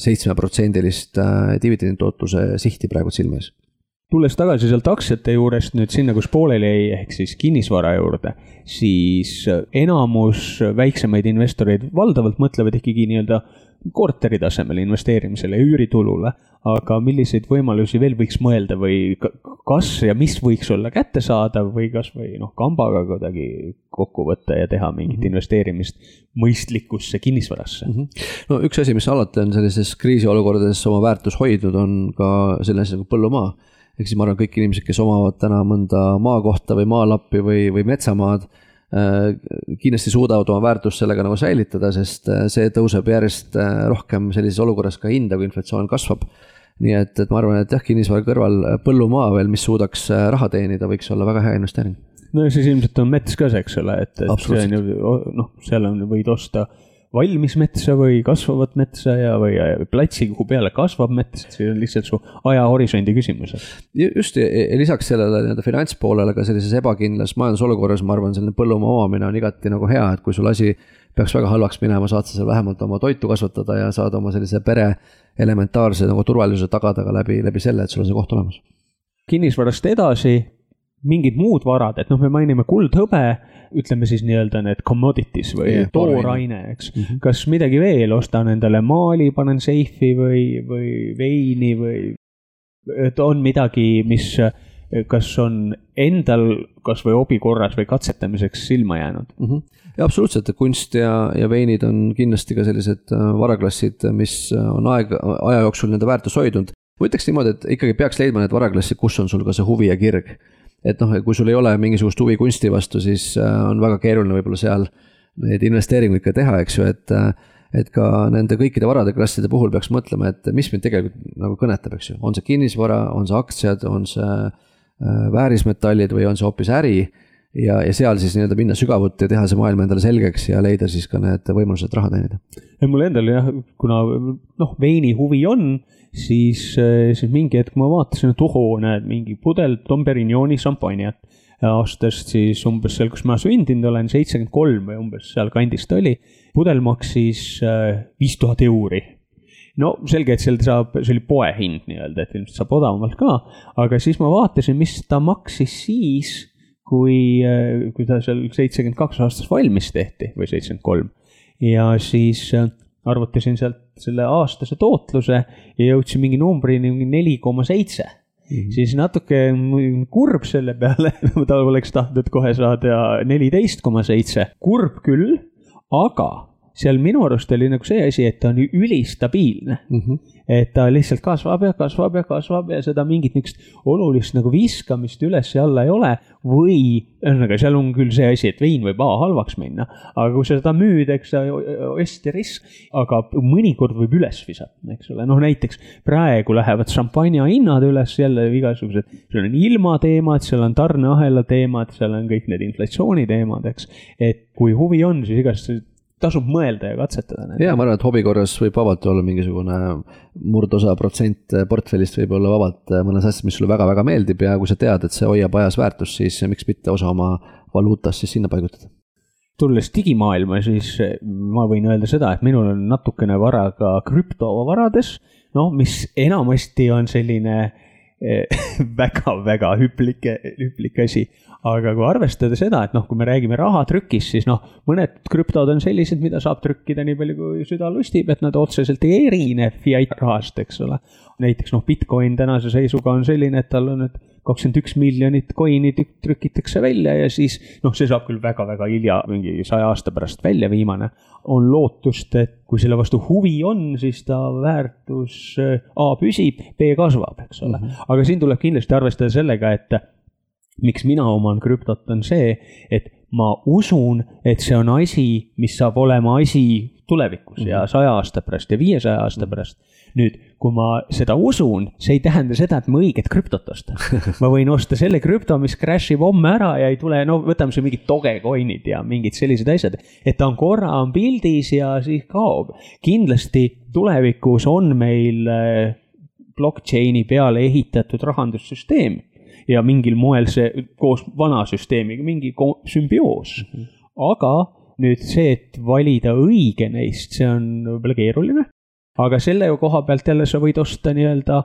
seitsmeprotsendilist dividenditootluse sihti praegu silme ees tulles tagasi sealt aktsiate juurest nüüd sinna, kus pooleli jäi, ehk siis kinnisvara juurde, siis enamus väiksemaid investoreid valdavalt mõtlevad ikkagi nii-öelda korteri tasemel investeerimisele ja üüritulule. aga milliseid võimalusi veel võiks mõelda või kas ja mis võiks olla kättesaadav või kasvõi noh, kambaga kuidagi kokku võtta ja teha mingit mm -hmm. investeerimist mõistlikusse kinnisvarasse mm? -hmm. no üks asi, mis alati on sellises kriisiolukordades oma väärtus hoidnud, on ka selline asi nagu põllumaa ehk siis ma arvan, kõik inimesed, kes omavad täna mõnda maakohta või maalappi või, või metsamaad, äh, kindlasti suudavad oma väärtust sellega nagu säilitada, sest äh, see tõuseb järjest äh, rohkem sellises olukorras ka hinda, kui inflatsioon kasvab. nii et, et ma arvan, et jah, kinnisvara kõrval põllumaa veel, mis suudaks raha teenida, võiks olla väga hea investeering. no ja siis ilmselt on mets ka eks ole, et, et see on ju noh, seal on, võid osta valmis metsa või kasvavat metsa ja, või platsi, kuhu peale kasvab mets, see on lihtsalt su ajahorisondi küsimus. just, lisaks sellele nii-öelda finantspoolele ka sellises ebakindlas majandusolukorras, ma arvan, selline põllumaa omamine on igati nagu hea, et kui sul asi peaks väga halvaks minema, saad sa seal vähemalt oma toitu kasvatada ja saad oma sellise pere elementaarse nagu turvalisuse tagada ka läbi, läbi selle, et sul on see koht olemas kinnisvarast edasi mingid muud varad, et noh, me mainime kuld, hõbe, ütleme siis nii-öelda need commodities või yeah, tooraine, eks mm. -hmm. kas midagi veel, ostan endale maali, panen seifi või, või veini või, et on midagi, mis kas on endal kasvõi hobi korras või katsetamiseks silma jäänud mm? -hmm. ja absoluutselt, kunst ja, ja veinid on kindlasti ka sellised äh, varaklassid, mis on aeg, aja jooksul nende väärtus hoidnud. ma ütleks niimoodi, et ikkagi peaks leidma need varaklassid, kus on sul ka see huvi ja kirg et noh, kui sul ei ole mingisugust huvi kunsti vastu, siis äh, on väga keeruline võib-olla seal neid investeeringuid ka teha, eks ju, et äh, et ka nende kõikide varade klasside puhul peaks mõtlema, et mis mind tegelikult nagu kõnetab, eks ju, on see kinnisvara, on see aktsiad, on see äh, väärismetallid või on see hoopis äri. Ja, ja seal siis nii-öelda minna sügavuti ja teha see maailm endale selgeks ja leida siis ka need võimalused raha teenida. mul endal jah, kuna noh, veini huvi on siis, eh, siis mingi hetk ma vaatasin, et ohoo, näed, mingi pudel Dom Perignoni šampanjat. aastast siis umbes seal, kus ma sündinud olen, seitsekümmend kolm või umbes sealkandis ta oli. pudel maksis eh, viis tuhat euri no selge, et seal saab, see oli poehind nii-öelda, et ilmselt saab odavamalt ka, aga siis ma vaatasin, mis ta maksis siis, kui, eh, kui ta seal seitsekümmend kaks aastas valmis tehti või seitsekümmend kolm. ja siis arvutasin sealt selle aastase tootluse ja jõudsin mingi numbrini neli koma seitse Mm -hmm. siis natuke kurb selle peale <laughs> ta oleks tahtnud kohe saada neliteist koma seitse, kurb küll, aga seal minu arust oli nagu see asi, et ta on ülistabiilne mm. -hmm. et ta lihtsalt kasvab ja kasvab ja kasvab ja seda mingit niisugust olulist nagu viskamist üles ja alla ei ole. või ühesõnaga, seal on küll see asi, et vein võib A halvaks minna, aga kui sa seda müüd, eks sa hästi risk, aga mõnikord võib üles visata, eks ole, noh näiteks praegu lähevad šampanja hinnad üles jälle igasugused, seal on ilmateemad, seal on tarneahela teemad, seal on kõik need inflatsiooni teemad, eks. et kui huvi on, siis igatahes tasub mõelda ja katsetada. ja ma arvan, et hobi korras võib vabalt olla mingisugune murdosa protsent portfellist võib olla vabalt mõnes asjas, mis sulle väga-väga meeldib ja kui sa tead, et see hoiab ajas väärtust, siis miks mitte osa oma valuutast siis sinna paigutada. tulles digimaailma, siis ma võin öelda seda, et minul on natukene vara ka krüptovarades, noh, mis enamasti on selline <laughs> väga-väga hüplik, hüplik asi aga kui arvestada seda, et noh, kui me räägime rahatrükist, siis noh, mõned krüptod on sellised, mida saab trükkida nii palju, kui süda lustib, et nad otseselt ei erine fiat rahast, eks ole. näiteks noh, Bitcoin tänase seisuga on selline, et tal on nüüd kakskümmend üks miljonit coin'i trükitakse välja ja siis noh, see saab küll väga-väga hilja, mingi saja aasta pärast välja viimane. on lootust, et kui selle vastu huvi on, siis ta väärtus A püsib, B kasvab, eks ole mm. -hmm. aga siin tuleb kindlasti arvestada sellega, et miks mina oman krüptot, on see, et ma usun, et see on asi, mis saab olema asi tulevikus mm -hmm. ja mhm. saja aasta pärast ja viiesaja aasta mhm. pärast. nüüd, kui ma seda usun, see ei tähenda seda, et ma õiget krüptot ostan. <laughs> ma võin osta selle krüpto, mis crash ib homme ära ja ei tule, no võtame siin mingid Dogecoin'id ja mingid sellised asjad. et ta on korra on pildis ja siis kaob. kindlasti tulevikus on meil äh, blockchain'i peale ehitatud rahandussüsteem ja mingil moel see koos vana süsteemiga mingi sümbioos mm. -hmm. aga nüüd see, et valida õige neist, see on võib-olla keeruline. aga selle koha pealt jälle sa võid osta nii-öelda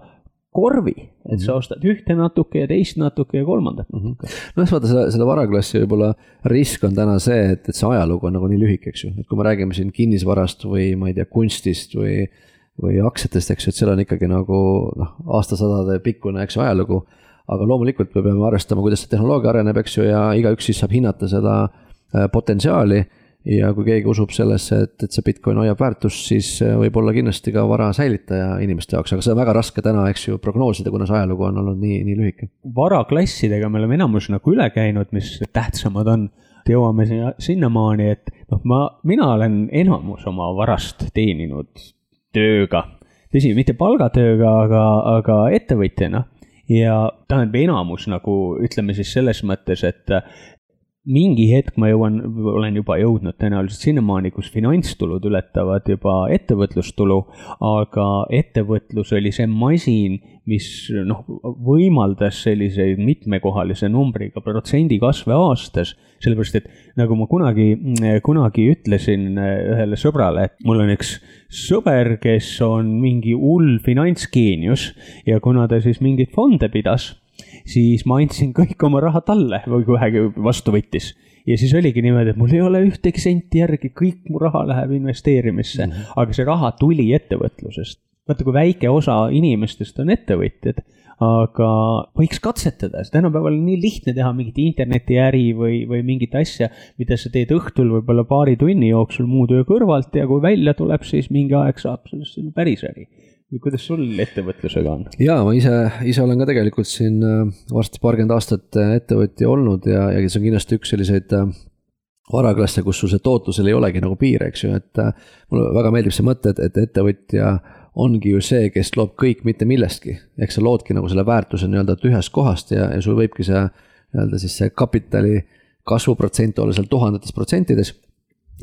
korvi, et sa mhm. ostad ühte natuke ja teist natuke ja kolmandat mm. -hmm. nojah, vaata selle, selle varaklassi võib-olla risk on täna see, et, et see ajalugu on nagu nii lühike, eks ju, et kui me räägime siin kinnisvarast või ma ei tea, kunstist või või aktsiatest, eks ju, et seal on ikkagi nagu noh, aastasadade pikkune, eks ju, ajalugu aga loomulikult me peame arvestama, kuidas see tehnoloogia areneb, eks ju, ja igaüks siis saab hinnata seda äh, potentsiaali. ja kui keegi usub sellesse, et, et see Bitcoin hoiab väärtust, siis äh, võib olla kindlasti ka vara säilitaja inimeste jaoks, aga seda on väga raske täna, eks ju, prognoosida, kuna see ajalugu on olnud nii, nii lühike. varaklassidega me oleme enamus nagu üle käinud, mis tähtsamad on jõuame sinna, sinnamaani, et noh, ma, mina olen enamus oma varast teeninud tööga. tõsi, mitte palgatööga, aga, aga ettevõtjana ja tähendab, enamus nagu ütleme siis selles mõttes, et mingi hetk ma jõuan, olen juba jõudnud tõenäoliselt sinnamaani, kus finantstulud ületavad juba ettevõtlustulu, aga ettevõtlus oli see masin, mis noh, võimaldas selliseid mitmekohalise numbriga protsendi kasve aastas, sellepärast et nagu ma kunagi, kunagi ütlesin ühele sõbrale, et mul on üks sõber, kes on mingi hull finantsgeenius ja kuna ta siis mingeid fonde pidas siis ma andsin kõik oma raha talle või kui vähegi vastu võttis ja siis oligi niimoodi, et mul ei ole ühtegi senti järgi, kõik mu raha läheb investeerimisse mm, -hmm. aga see raha tuli ettevõtlusest. vaata, kui väike osa inimestest on ettevõtjad, aga võiks katsetada, sest tänapäeval on nii lihtne teha mingit internetiäri või, või mingit asja, mida sa teed õhtul võib-olla paari tunni jooksul muu töö kõrvalt ja kui välja tuleb, siis mingi aeg saab sellest sinu päris äri või kuidas sul ettevõtlusega on? jaa, ma ise, ise olen ka tegelikult siin äh, varsti paarkümmend aastat äh, ettevõtja olnud ja, ja see on kindlasti üks selliseid äh, varaklasse, kus sul see tootlusel ei olegi nagu piire, eks ju, et mulle väga meeldib see mõte, et, et ettevõtja ongi ju see, kes loob kõik mitte millestki. ehk sa loodki nagu selle väärtuse nii-öelda ühest kohast ja, ja sul võibki see nii-öelda siis see kapitali kasvuprotsent olla seal tuhandetes protsentides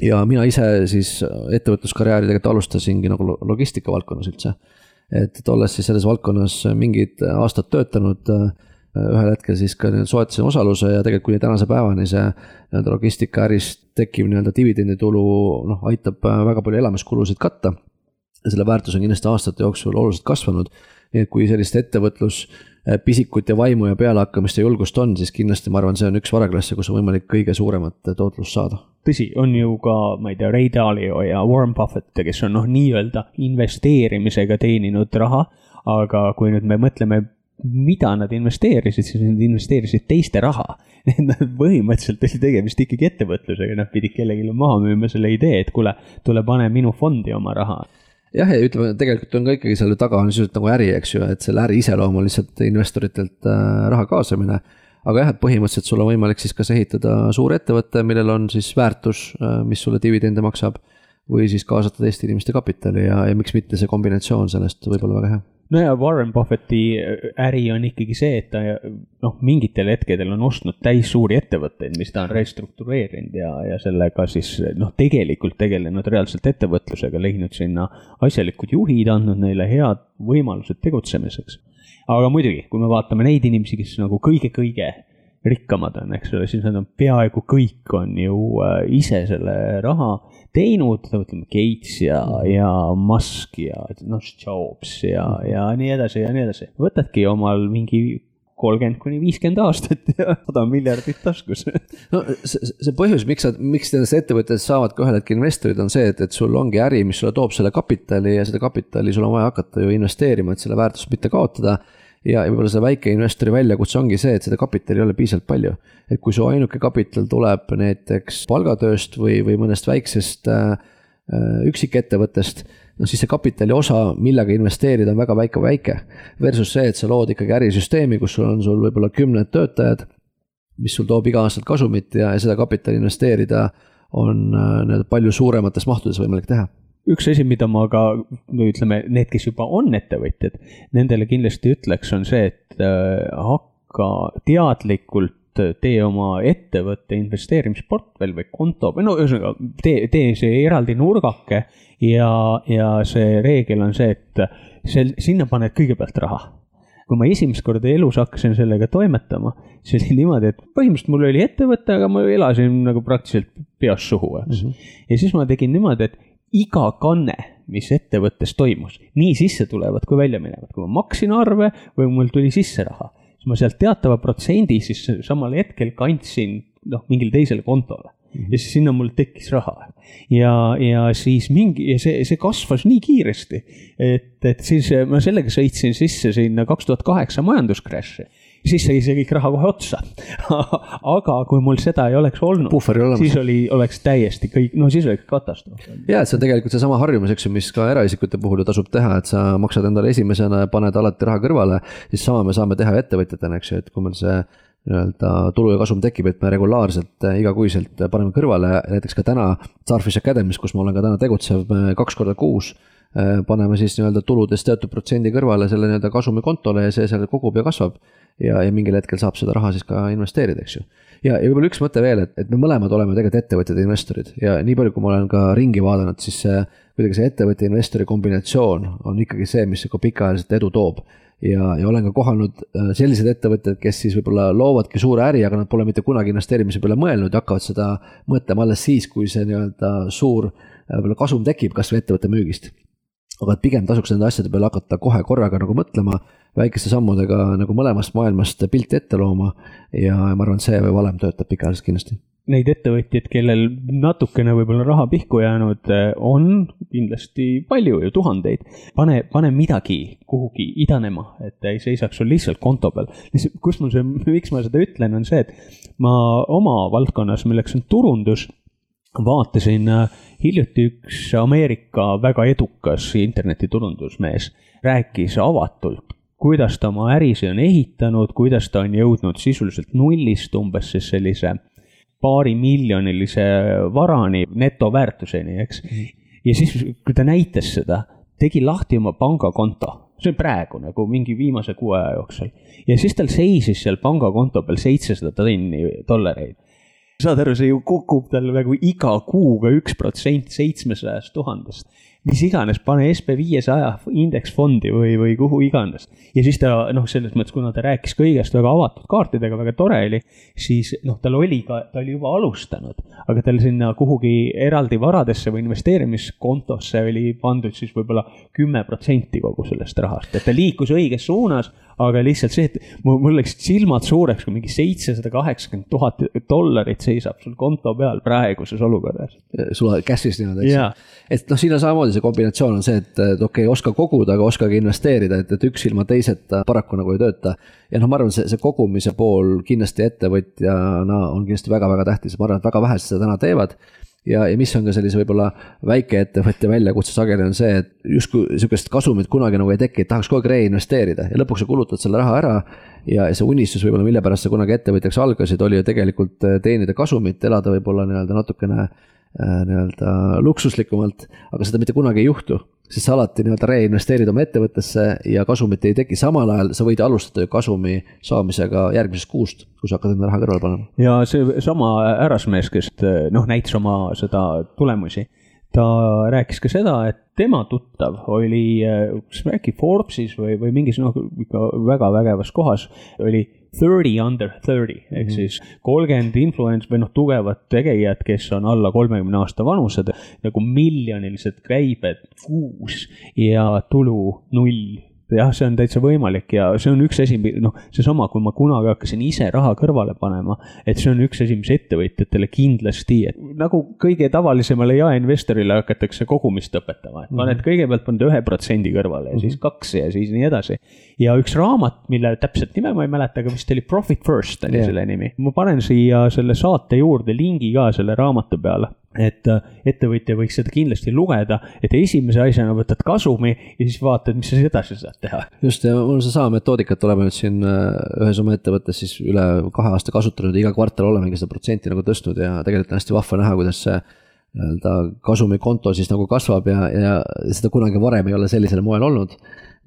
ja mina ise siis ettevõtluskarjääri tegelikult alustasingi nagu logistika valdkonnas üldse. Et olles siis selles valdkonnas mingid aastad töötanud, ühel hetkel siis ka soetasin osaluse ja tegelikult kuni tänase päevani see nii-öelda logistikaärist tekkiv nii-öelda dividenditulu noh, aitab väga palju elamiskulusid katta. ja selle väärtus on kindlasti aastate jooksul oluliselt kasvanud. nii et kui sellist ettevõtlus pisikut ja vaimu ja pealehakkamist ja julgust on, siis kindlasti ma arvan, see on üks varaklasse, kus on võimalik kõige suuremat tootlust saada tõsi, on ju ka, ma ei tea, Ray Dalio ja Warren Buffett, kes on noh, nii-öelda investeerimisega teeninud raha. aga kui nüüd me mõtleme, mida nad investeerisid, siis nad investeerisid teiste raha. <laughs> Põhimõtteliselt oli tegemist ikkagi ettevõtlusega, nad pidid kellelegi maha müüma selle idee, et kuule, tule pane minu fondi oma raha jah, ja ütleme, tegelikult on ka ikkagi selle taga on sisuliselt nagu äri, eks ju, et selle äri iseloom on lihtsalt investoritelt äh, raha kaasamine aga jah, et põhimõtteliselt sul on võimalik siis kas ehitada suur ettevõte, millel on siis väärtus, äh, mis sulle dividende maksab. või siis kaasata teiste inimeste kapitali ja, ja miks mitte see kombinatsioon sellest võib olla väga hea no ja Warren Buffetti äh, äri on ikkagi see, et ta noh, mingitel hetkedel on ostnud täis suuri ettevõtteid, mis ta on restruktureerinud ja, ja sellega siis noh, tegelikult tegelenud reaalselt ettevõtlusega, leidnud sinna asjalikud juhid, andnud neile head võimalused tegutsemiseks. Aga muidugi, kui me vaatame neid inimesi, kes nagu kõige-kõige rikkamad on, eks ole, siis nad on peaaegu kõik on ju äh, ise selle raha teinud, ütleme Gates ja mm, ja Musk ja noh, Jobs ja mm, ja nii edasi ja nii edasi. võtadki omal mingi kolmkümmend kuni viiskümmend aastat ja <laughs> sada miljardit taskus. no see, see põhjus, miks sa, miks nendest ettevõtetest saavad ka ühel hetkel investorid, on see, et, et sul ongi äri, mis sulle toob selle kapitali ja seda kapitali sul on vaja hakata ju investeerima, et selle väärtust mitte kaotada ja, võib-olla see väikeinvestori väljakutse ongi see, et seda kapitali ei ole piisavalt palju. et kui su ainuke kapital tuleb näiteks palgatööst või, või mõnest väiksest äh, äh üksikettevõttest, no siis see kapitali osa, millega investeerida, on väga väike, väike. Versus see, et sa lood ikkagi ärisüsteemi, kus sul on sul võib-olla kümned töötajad, mis sul toob iga-aastaselt kasumit ja, ja seda kapitali investeerida on äh, nii-öelda palju suuremates mahtudes võimalik teha üks asi, mida ma ka, no ütleme, need, kes juba on ettevõtjad, nendele kindlasti ütleks, on see, et äh, hakka teadlikult tee oma ettevõtte investeerimisportfell või konto või no ühesõnaga tee, tee see eraldi nurgake ja, ja see reegel on see, et see, sinna paned kõigepealt raha kui ma esimest korda elus hakkasin sellega toimetama, siis oli niimoodi, et põhimõtteliselt mul oli ettevõte, aga ma elasin nagu praktiliselt peast suhu, eks mm. -hmm. ja siis ma tegin niimoodi, et iga kanne, mis ettevõttes toimus, nii sisse tulevad kui välja minevad, kui ma maksin arve või mul tuli sisse raha, siis ma sealt teatava protsendi siis samal hetkel kandsin noh, mingile teisele kontole mm. -hmm. ja siis sinna mul tekkis raha. ja, ja siis mingi, ja see, see kasvas nii kiiresti, et, et siis ma sellega sõitsin sisse sinna kaks tuhat kaheksa majanduscrash'i siis sai see kõik raha kohe otsa <laughs> aga kui mul seda ei oleks olnud, siis oli, oleks täiesti kõik, no siis oleks katastroof. ja, et see on tegelikult seesama harjumus, eks ju, mis ka eraisikute puhul ju tasub teha, et sa maksad endale esimesena ja paned alati raha kõrvale. siis sama me saame teha ettevõtjatena, eks ju, et kui meil see nii-öelda tulu ja kasum tekib, et me regulaarselt igakuiselt paneme kõrvale, näiteks ka täna Starfish Academy's, kus ma olen ka täna tegutsev kaks korda kuus paneme siis nii-öelda tuludest teatud protsendi kõrvale selle nii-öelda kasumikontole ja see seal kogub ja kasvab ja, ja mingil hetkel saab seda raha siis ka investeerida, eks ju. ja, ja võib-olla üks mõte veel, et, et me mõlemad oleme tegelikult ettevõtjad ja investorid ja nii palju, kui ma olen ka ringi vaadanud, siis kuidagi see ettevõtja investori kombinatsioon on ikkagi see, mis nagu pikaajaliselt edu toob. ja, ja olen ka kohanud äh, selliseid ettevõtteid, kes siis võib-olla loovadki suure äri, aga nad pole mitte kunagi investeerimise peale mõelnud ja hakkavad seda mõtlema alles siis, kui see nii-öelda suur äh, võib-olla kasum tekib kasvõi ettevõtte müügist aga et pigem tasuks nende asjade peale hakata kohe korraga nagu mõtlema, väikeste sammudega nagu mõlemast maailmast pilti ette looma ja ma arvan, et see valem töötab pikaajaliselt kindlasti neid ettevõtjaid, kellel natukene võib-olla raha pihku jäänud, on kindlasti palju ju, tuhandeid. pane, pane midagi kuhugi idanema, et ta ei seisaks sul lihtsalt konto peal. kus mul see, <laughs> miks ma seda ütlen, on see, et ma oma valdkonnas, milleks on turundus, vaatasin äh, hiljuti üks Ameerika väga edukas internetiturundusmees rääkis avatult, kuidas ta oma ärisi on ehitanud, kuidas ta on jõudnud sisuliselt nullist umbes siis sellise paarimiljonilise varani, netoväärtuseni, eks. ja siis, kui ta näitas seda, tegi lahti oma pangakonto, see on praegu nagu mingi viimase kuu aja jooksul. ja siis tal seisis seal pangakonto peal seitsesada tonni dollareid. saad aru, see ju kukub tal nagu iga kuuga üks protsent seitsmesajast tuhandest mis iganes, pane SB viiesaja indeksfondi või, või kuhu iganes. ja siis ta noh, selles mõttes, kuna ta rääkis kõigest väga avatud kaartidega, väga tore oli, siis noh, tal oli ka, ta oli juba alustanud, aga tal sinna kuhugi eraldi varadesse või investeerimiskontosse oli pandud siis võib-olla kümme protsenti kogu sellest rahast, et ta liikus õiges suunas aga lihtsalt see, et mul, mul läksid silmad suureks, kui mingi seitsesada kaheksakümmend tuhat dollarit seisab sul konto peal praeguses olukorras. sul cash'is niimoodi, eks. et noh, siin on samamoodi see kombinatsioon on see, et, et okei okay,, oska koguda, aga oska ka investeerida, et, et üks ilma teiseta paraku nagu ei tööta. ja noh, ma arvan, see, see kogumise pool kindlasti ettevõtjana on kindlasti väga-väga tähtis, ma arvan, et väga vähesed seda täna teevad ja, ja mis on ka sellise võib-olla väikeettevõtja väljakutse sageli on see, et justkui sihukest kasumit kunagi nagu ei teki, et tahaks kogu aeg reinvesteerida ja lõpuks sa kulutad selle raha ära. ja, see unistus võib-olla, mille pärast sa kunagi ettevõtjaks algasid, oli ju tegelikult äh, teenida kasumit, elada võib-olla nii-öelda natukene äh, nii-öelda luksuslikumalt, aga seda mitte kunagi ei juhtu siis sa alati nii-öelda reinvesteerid oma ettevõttesse ja kasumit ei teki, samal ajal sa võid alustada ju kasumi saamisega järgmisest kuust, kui sa hakkad enda raha kõrvale panema. ja seesama härrasmees, kes noh, näitas oma seda tulemusi, ta rääkis ka seda, et tema tuttav oli, kas äkki Forbesis või, või mingis noh, ikka väga vägevas kohas oli thirty under thirty ehk mm -hmm. siis kolmkümmend influence või noh, tugevat tegijat, kes on alla kolmekümne aasta vanused, nagu miljonilised käibed kuus ja tulu null jah, see on täitsa võimalik ja see on üks asi, noh, seesama, kui ma kunagi hakkasin ise raha kõrvale panema, et see on üks asi, mis ettevõtjatele kindlasti, et nagu kõige tavalisemale jaeinvestorile hakatakse kogumist õpetama, et paned mm -hmm. kõigepealt paned ühe protsendi kõrvale ja mm -hmm. siis kaks ja siis nii edasi. ja üks raamat, mille täpset nime ma ei mäleta, aga vist oli Profit First oli yeah. selle nimi. ma panen siia selle saate juurde lingi ka selle raamatu peale et äh, ettevõtja võiks seda kindlasti lugeda, et esimese asjana võtad kasumi ja siis vaatad, mis sa siis edasi saad teha. just ja mul on seesama metoodikat, oleme nüüd siin äh, ühes oma ettevõttes siis üle kahe aasta kasutanud, iga kvartal olemegi seda protsenti nagu tõstnud ja tegelikult on hästi vahva näha, kuidas see nii-öelda kasumikonto siis nagu kasvab ja, ja seda kunagi varem ei ole sellisel moel olnud.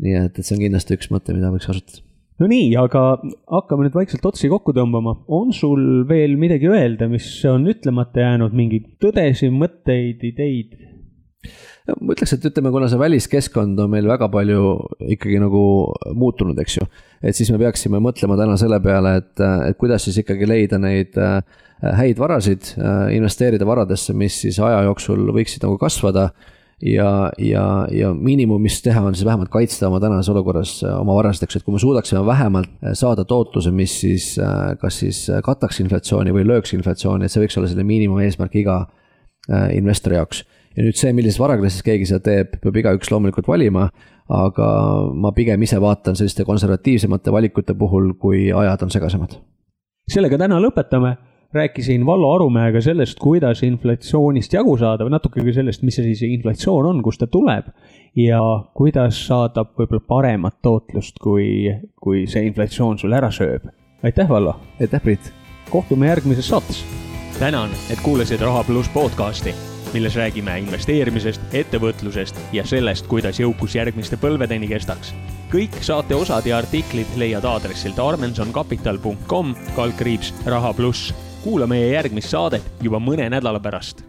nii et, et see on kindlasti üks mõte, mida võiks kasutada no nii, aga hakkame nüüd vaikselt otsi kokku tõmbama. on sul veel midagi öelda, mis on ütlemata jäänud, mingeid tõdesid, mõtteid, ideid? ma ütleks, et ütleme, kuna see väliskeskkond on meil väga palju ikkagi nagu muutunud, eks ju. et siis me peaksime mõtlema täna selle peale, et, et kuidas siis ikkagi leida neid äh, häid varasid, äh, investeerida varadesse, mis siis aja jooksul võiksid nagu kasvada ja, ja, ja miinimum, mis teha, on siis vähemalt kaitsta oma tänases olukorras äh, oma varasid, eks, et kui me suudaksime vähemalt äh, saada tootluse, mis siis äh, kas siis kataks inflatsiooni või lööks inflatsiooni, et see võiks olla selline miinimumeesmärk iga investori jaoks. ja nüüd see, millises varaklassis keegi seda teeb, peab igaüks loomulikult valima, aga ma pigem ise vaatan selliste konservatiivsemate valikute puhul, kui ajad on segasemad. sellega täna lõpetame rääkisin Vallo Arumäega sellest, kuidas inflatsioonist jagu saada või natuke ka sellest, mis see siis inflatsioon on, kust ta tuleb ja kuidas saada võib-olla paremat tootlust, kui, kui see inflatsioon sul ära sööb. aitäh, Vallo! aitäh, Priit! kohtume järgmises saates! tänan, et kuulasid Raha pluss podcasti, milles räägime investeerimisest, ettevõtlusest ja sellest, kuidas jõukus järgmiste põlvedeni kestaks. kõik saate osad ja artiklid leiad aadressilt armensoncapital.com kaldkriips raha pluss kuula meie järgmist saadet juba mõne nädala pärast